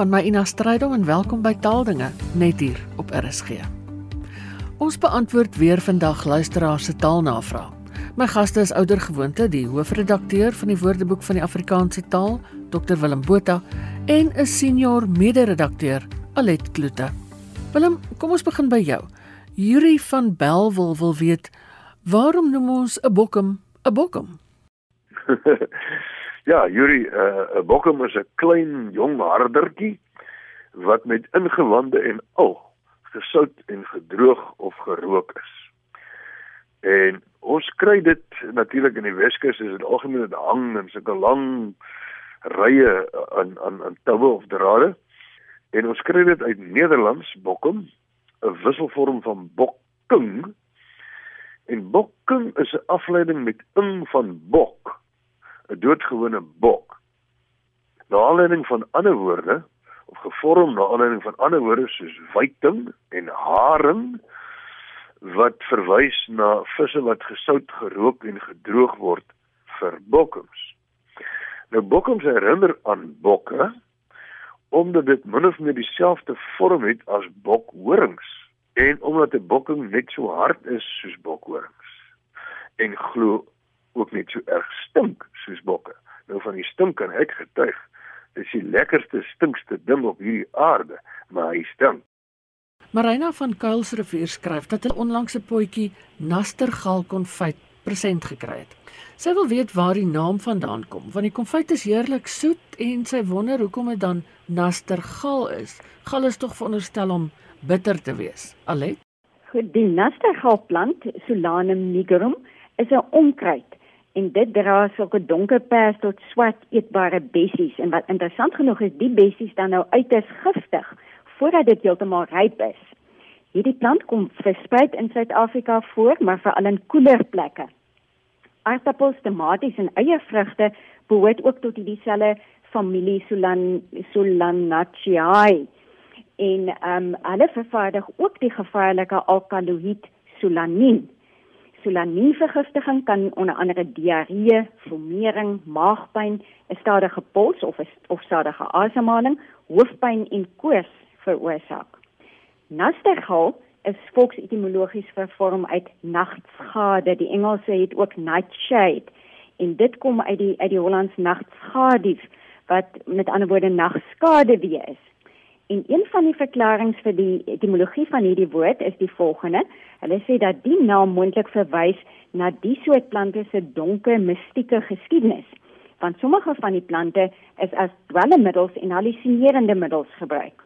Van my Ina Strydom en welkom by Taaldinge net hier op RSG. Ons beantwoord weer vandag luisteraars se taalnavrae. My gaste is ouer gewoonte die hoofredakteur van die Woordeboek van die Afrikaanse taal, Dr Willem Botha, en 'n senior mede-redakteur, Alet Kloete. Willem, kom ons begin by jou. Yuri van Belwel wil weet, waarom noem ons 'n bokkum 'n bokkum? Ja, Yuri, eh, 'n uh, bokkum is 'n klein jong hardertjie wat met ingewande en al gesout en gedroog of gerook is. En ons kry dit natuurlik in die Weskus is dit algemeen dit hang in sulke lang rye aan aan aan toue of drade. En ons kry dit uit Nederlands bokkum, 'n wisselvorm van bokking. En bokking is 'n afleiding met ing van bok 'n doodgewone bok. Na aanleiding van ander woorde of gevorm na aanleiding van ander woorde soos wyting en haring wat verwys na visse wat gesout, gerook en gedroog word vir bokkums. Nou bokkums herinner aan bokke omdat dit min of meer dieselfde vorm het as bokhorings en omdat 'n bokking net so hard is soos bokhorings en glo ook net so erg stink soos bokke. Nou van die stink kan ek getuig. Dit is die lekkerste stinkste ding op hierdie aarde, maar hy stink. Marina van Kuilsrivier skryf dat 'n onlangse potjie nastergal konfyt present gekry het. Sy wil weet waar die naam vandaan kom, want die konfyt is heerlik soet en sy wonder hoekom dit dan nastergal is. Gal is tog veronderstel om bitter te wees. Alet? Goed, die nastergalplant, Solanum nigrum, is 'n onkruid en dit dra sulke donker pers tot swart eetbare bessies en wat interessant genoeg is die bessies dan nou uiters giftig voordat dit heeltemal ryp is. Hierdie plant kom versprei in Suid-Afrika voor, maar veral in koeler plekke. Aardappels, tomaties en eiervrugte behoort ook tot dieselfde familie Solan Solanaceae. En ehm um, hulle vervaardig ook die gevaarlike alkaloïd solanin Solanienvergiftiging kan onder andere diarree, vermering, maagpyn, 'n stadige pols of 'n of stadige asemhaling, hoofpyn en koors veroorsaak. Nastergal is volksetimologies vervorm uit nagtskade. Die Engelse het ook nightshade en dit kom uit die uit die Hollands nagtskadief wat met ander woorde nagskade weer is. En een van die verklaringe vir die etimologie van hierdie woord is die volgende: Hulle sê dat die naam moontlik verwys na die soort plante se donker, mistieke geskiedenis. Want sommige van die plante is as dwelmmiddels en hallusinerende middels gebruik.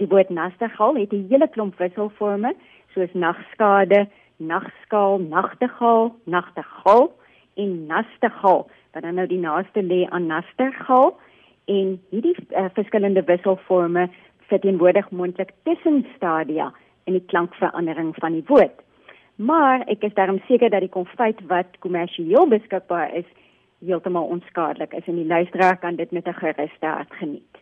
Die woord nastergal het 'n hele klomp wisselforme, soos nagskade, nagskaal, nagtegaal, nagtegaal en nastergal, wat dan nou die naaste lê aan nastergal en hierdie uh, verskillende wisselforme verteenwoordig moontlik tussenstadia in die klankverandering van die woord. Maar ek is daarom seker dat die konfyt wat kommersieel beskikbaar is, heeltemal onskadelik is en die luisteraar kan dit met 'n gerusde hart geniet.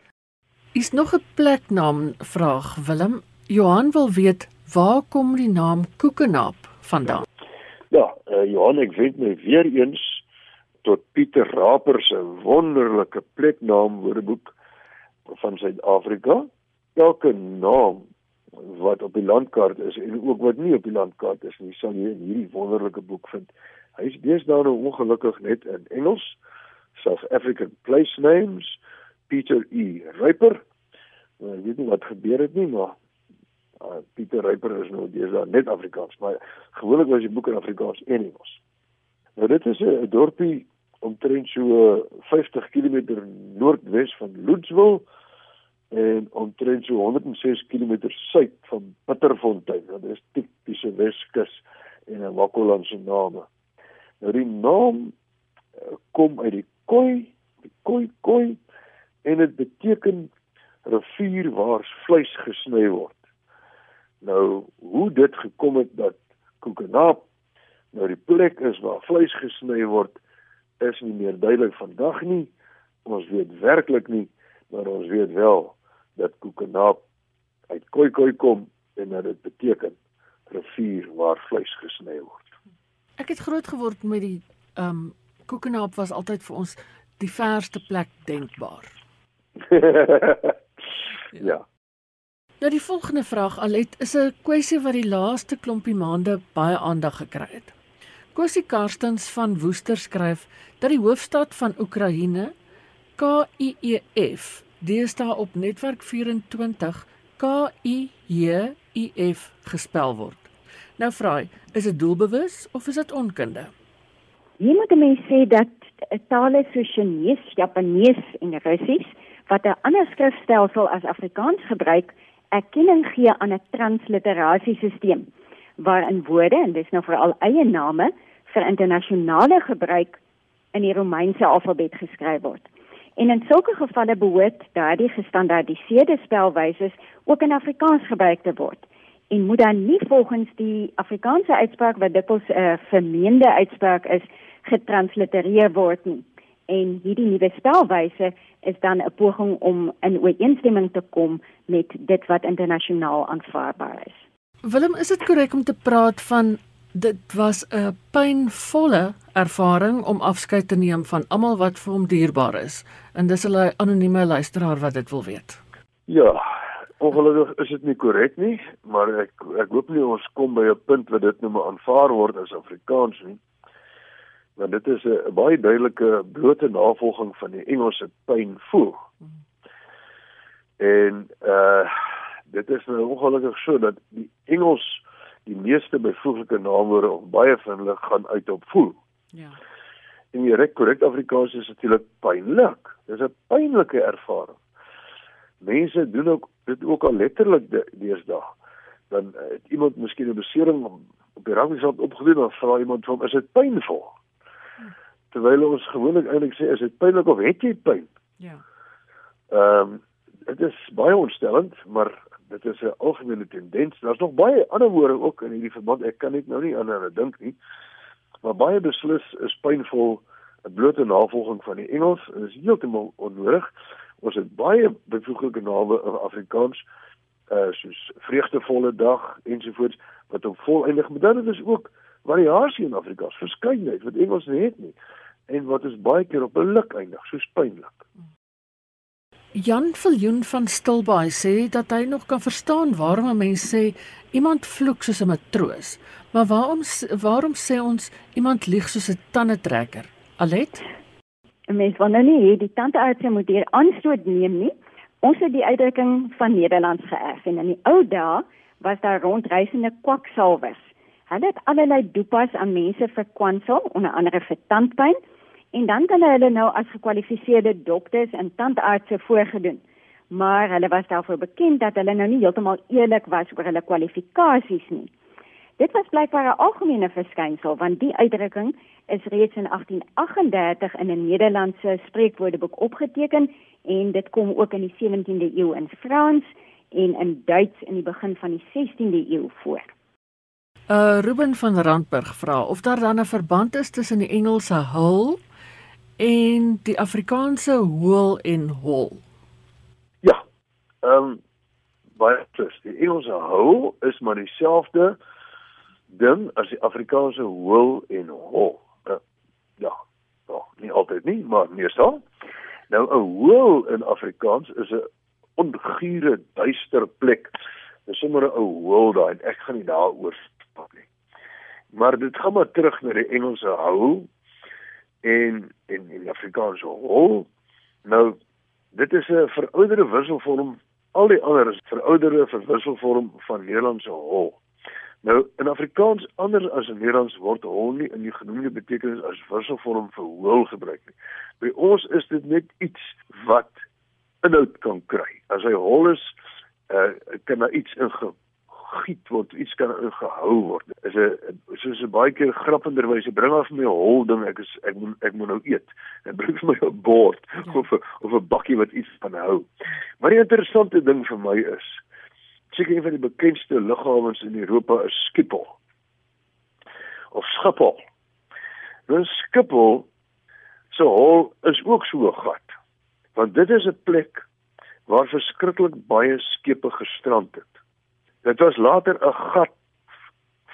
Is nog 'n pleknaam vraag Willem. Johan wil weet waar kom die naam Koekenaap vandaan? Ja, uh, Johan, ek weet my weer eens tot Pieter Raper se wonderlike pleknaam woordeboek van Suid-Afrika. Elke naam wat op die landkaart is en ook wat nie op die landkaart is nie, sal jy in hierdie wonderlike boek vind. Hy is deesdae nou ongelukkig net in Engels. South African Place Names, Pieter E. Raper. Nou, ek weet nie wat gebeur het nie, maar uh, Pieter Raper is nou deesdae net Afrikaans, maar gewoonlik was die boek in Afrikaans en Engels. Nou dit is 'n dorpie omtrent so 50 km noordwes van Loetswil en omtrent so 106 km suid van Bitterfontein. Dit is tipiese Weskus en 'n Wakkolandse name. Nou die naam uh, kom uit die koi, die koi koi en dit beteken rivier waar vleis gesny word. Nou hoe dit gekom het dat Kokenaap nou die plek is waar vleis gesny word, is nie meer duidelik vandag nie. Ons weet werklik nie, maar ons weet wel dat Kokenaap uit Khoikhoi kom en dat dit beteken rivier waar vleis gesny word. Ek het groot geword met die ehm um, Kokenaap was altyd vir ons die verste plek denkbaar. Ja. ja. Nou die volgende vraag Alet is 'n kwessie wat die laaste klompie maande baie aandag gekry het. Kosie Karstens van Woester skryf dat die hoofstad van Oekraïne KIEF deesdae op netwerk 24 KIEF gespel word. Nou vra hy, is dit doelbewus of is dit onkunde? Jy moet mens sê dat tale soos Chinese, Japanees en Russies wat 'n ander skrifstelsel as Afrikaans gebruik, erkenning gee aan 'n transliterasiesisteem waarin woorde en dis nou veral eie name vir internasionale gebruik in die Romeinse alfabet geskryf word. En in sulke gevalle behoort daardie gestandaardiseerde spelwyse ook in Afrikaans gebruik te word en moet dan nie volgens die Afrikaanse uitspraak wat dikwels 'n uh, vermeende uitspraak is getranslitereer word nie. En hierdie nuwe spelwyse is dan 'n poging om in ooreenstemming te kom met dit wat internasionaal aanvaarbaar is. Willem, is dit korrek om te praat van dit was 'n pynvolle ervaring om afskeid te neem van almal wat vir hom dierbaar is. En dis 'n anonieme luisteraar wat dit wil weet. Ja, ongelukkig is dit nie korrek nie, maar ek ek hoop nie ons kom by 'n punt waar dit nou maar aanvaar word as Afrikaans nie. Want dit is 'n baie duidelike blote navolging van die Engelse pyn voel. En uh dit is nou ongelukkig so dat die Engels die meeste byvoeglike naamwoorde of baie van hulle gaan uit op voel. Ja. En die reg korrek Afrikaans is natuurlik pynlik. Dis 'n pynlike ervaring. Mense doen ook dit ook al letterlik deesdae. Dan uh, het iemand miskien 'n besering op die rugbyveld opgedoen en vra iemand van is dit pynvol? Terwyl ons gewoonlik eintlik sê is dit pynlik of het jy pyn? Ja. Ehm um, dit is baie ontstellend, maar dit is 'n algemene tendens. Daar's nog baie ander woorde ook in hierdie verband. Ek kan net nou nie hulle dink nie. Maar baie beslis is pynvol 'n blote navolging van die Engels. Dit is heeltemal onnodig. Ons het baie byvoeglike name in Afrikaans uh soos vreugdevolle dag ensovoorts wat op vol eindig. Maar dan is ook variasie in Afrikaans, verskeidenheid wat Engels nie het nie en wat is baie keer op 'n luk eindig, soos pynlik. Jan Viljoen van Stilbaai sê dat hy nog kan verstaan waarom 'n mens sê iemand vloek soos 'n matroos, maar waarom waarom sê ons iemand lieg soos 'n tandetrekker? Alet? 'n Mens wil nou nie hê die tandarts moet hier aanstoot neem nie. Ons het die uitdrukking van Nederlands geërf en in die ou dae was daar rondreisende kwaksalwers. Hulle het allerlei dopas aan mense vir kwansel, onder andere vir tandpyn en dan kan hulle nou as gekwalifiseerde dokters en tandartse voorgedoen. Maar hulle was daarvoor bekend dat hulle nou nie heeltemal eerlik was oor hulle kwalifikasies nie. Dit was blykbaar 'n algemene verskynsel want die uitdrukking is reeds in 1838 in 'n Nederlandse spreekwoordeboek opgeteken en dit kom ook in die 17de eeu in Frans en in Duits in die begin van die 16de eeu voor. Uh Ruben van Randburg vra of daar dan 'n verband is tussen die Engelse hull en die Afrikaanse hoel en hol. Ja. Ehm um, baie plus. Die Engelse hou is maar dieselfde ding as die Afrikaanse hoel en hol. Uh, ja. Ja, nie altyd nie, maar meestal. Nou 'n hoel in Afrikaans is 'n ongure duister plek. Dis sommer 'n ou hoel daai en ek gaan nie daaroor praat nie. Maar dit gaan maar terug na die Engelse hou en en in Afrikaans hol. Nou dit is 'n verouderde wisselvorm. Al die ander is verouderde verwisselvorm van Nederlandse hol. Nou in Afrikaans anders as in Nederlands word hol nie in die genoemde betekenis as wisselvorm vir hoel gebruik nie. By ons is dit net iets wat inhoud kan kry. As hy hol is, uh, kan daar iets inge gegiet word, iets kan ingehou word. Is 'n soos 'n baie keer grappenderwyse bring af my hol ding ek is ek moet ek moet nou eet. En bring vir my 'n bord ja. of 'n of 'n bakkie wat iets van hou. Maar die interessante ding vir my is seker een van die bekendste lughawens in Europa is Schiphol. Of Schiphol. Nou Schiphol se hol is ook so 'n gat. Want dit is 'n plek waar verskriklik baie skepe gestrand het. Dit was later 'n gat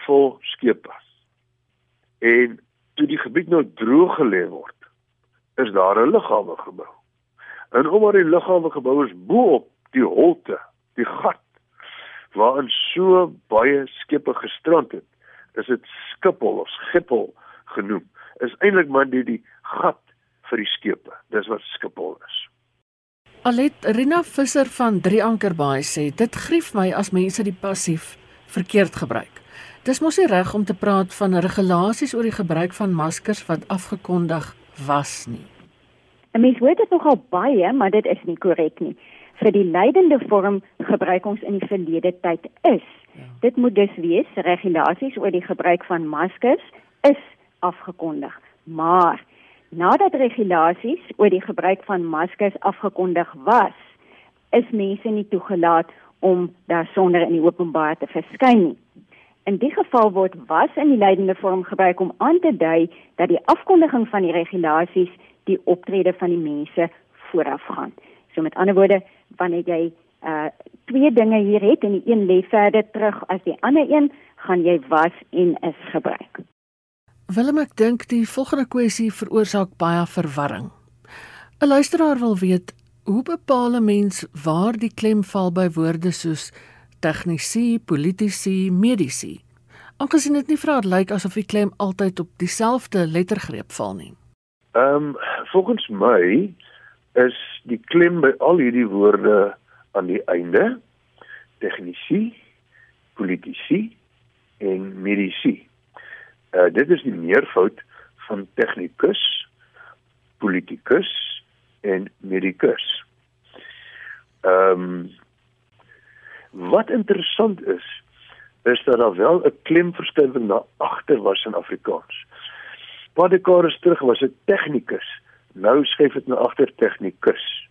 vol skepe. En toe die gebied nou droog gelê word, is daar 'n lughawe gebou. En omdat die lughawe gebou is bo op die holte, die gat waarin so baie skepe gestrand het, is dit Schiphol of Schiphol genoem. Is eintlik maar die die gat vir die skepe. Dis wat Schiphol is. Alet Rina Visser van Drie Ankerbaai sê dit grief my as mense die passief verkeerd gebruik. Dis mos nie reg om te praat van regulasies oor die gebruik van maskers wat afgekondig was nie. 'n Mens hoor dit nogal baie, maar dit is nie korrek nie. Vir die leidende vorm gebruik ons in die verlede tyd is. Ja. Dit moet dus wees regulasies oor die gebruik van maskers is afgekondig. Maar nadat regulasies oor die gebruik van maskers afgekondig was, is mense nie toegelaat om daar sonder in die openbaar te verskyn nie. In die geval word was in die leidende vorm gebruik om aan te dui dat die afkondiging van die regulasies die optrede van die mense voorafgaan. So met ander woorde, wanneer jy uh twee dinge hier het en die een lê verder terug as die ander een, gaan jy was en is gebruik. Willem ek dink die volgende kwessie veroorsaak baie verwarring. 'n Luisteraar wil weet hoe bepaal 'n mens waar die klem val by woorde soos tegnisi, politici, medici? Aangesien dit nie vir lyk asof die klem altyd op dieselfde lettergreep val nie. Ehm um, volgens my is die klem by al hierdie woorde aan die einde tegnisi, politici en medici. Uh, dit is die meervoud van technicus, politicus en medicus. Ehm um, wat interessant is, is dat daar wel 'n klemverskywing na agter was in Afrikaans. Paar dekades terug was dit technicus, nou skuif dit na agter technicus.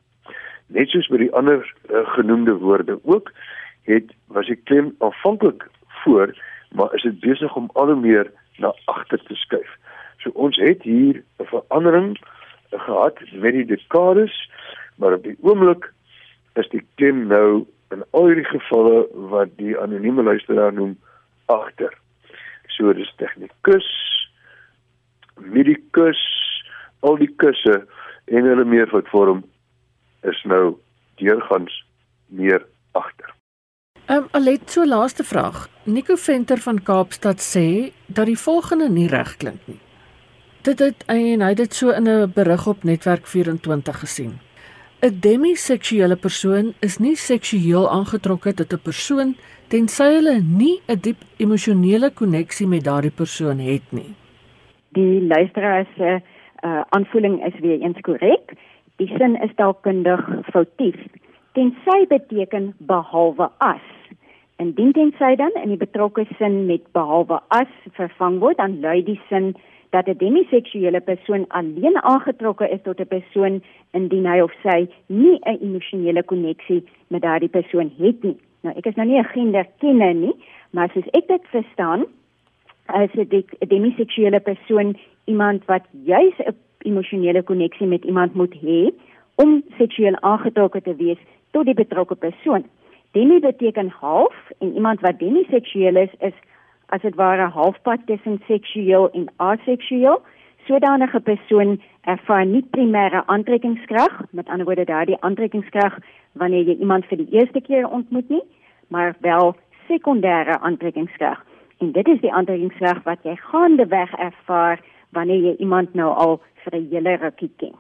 Net soos by die ander uh, genoemde woorde ook, het was die klem aanvanklik voor, maar is dit besig om al hoe meer na agter te skuif. So ons het hier 'n verandering gehad met die dekades, maar op die oomblik is die klem nou in al hierdie gevalle wat die anonieme luisteraar noem agter. So dis tegnikus, medicus, al die kusse en hulle meervoudvorm is nou deurgangs meer agter. Ehm um, Alet, so laaste vraag. Nico Venter van Kaapstad sê dat die volgende nie reg klink nie. Dit het en hy het dit so in 'n berig op Netwerk 24 gesien. 'n Demiseksuele persoon is nie seksueel aangetrokke tot 'n persoon tensy hulle nie 'n diep emosionele koneksie met daardie persoon het nie. Die luisteraar se uh, aanvoeling is weer eens korrek. Die sin is dalkundig foutief. Tensy beteken behalwe as. Indien tensy dan in die betrokke sin met behalwe as vervang word, dan lui die sin dat 'n demiseksuele persoon alleen aangetrokke is tot 'n persoon indien hy of sy nie 'n emosionele koneksie met daardie persoon het nie. Nou, ek is nou nie 'n genderkenner nie, maar soos ek dit verstaan, is 'n demiseksuele persoon iemand wat juis 'n emosionele koneksie met iemand moet hê om seksueel aangetrokke te wees tot die betrokke persoon. Demi beteken half en iemand wat demiseksueel is is as dit ware halfpad tussen seksueel en aseksueel. Sodanige persoon ervaar nie primêre aantrekkingskrag, met ander woorde daardie aantrekkingskrag wanneer jy iemand vir die eerste keer ontmoet nie, maar wel sekondêre aantrekkingskrag. En dit is die aantrekkingskrag wat jy gaandeweg ervaar wanneer jy iemand nou al vir 'n hele rukkie ken.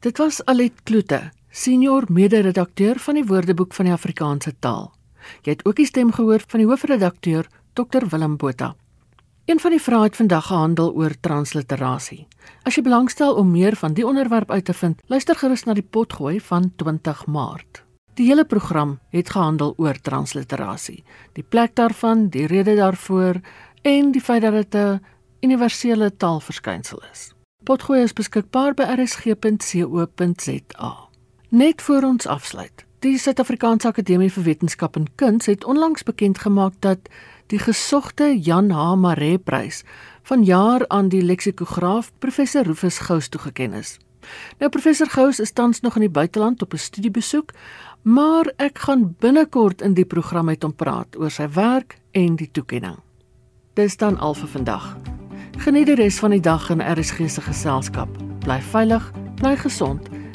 Dit was Alet Kloete senior mede-redakteur van die Woordeboek van die Afrikaanse taal. Jy het ook die stem gehoor van die hoofredakteur, Dr Willem Botha. Een van die vrae het vandag gehandel oor transliterasie. As jy belangstel om meer van die onderwerp uit te vind, luister gerus na die potgooi van 20 Maart. Die hele program het gehandel oor transliterasie, die plek daarvan, die rede daarvoor en die feit dat dit 'n universele taalverskynsel is. Potgooi is beskikbaar by rsg.co.za. Net voor ons afsluit. Die Suid-Afrikaanse Akademie vir Wetenskap en Kuns het onlangs bekend gemaak dat die gesogte Jan H. Maree Prys vanjaar aan die leksikograaf professor Rufus Gous toegeken is. Nou professor Gous is tans nog in die buiteland op 'n studiebesoek, maar ek gaan binnekort in die program met hom praat oor sy werk en die toekenning. Dis dan al vir vandag. Geniet die res van die dag in RSG se geselskap. Bly veilig, bly gesond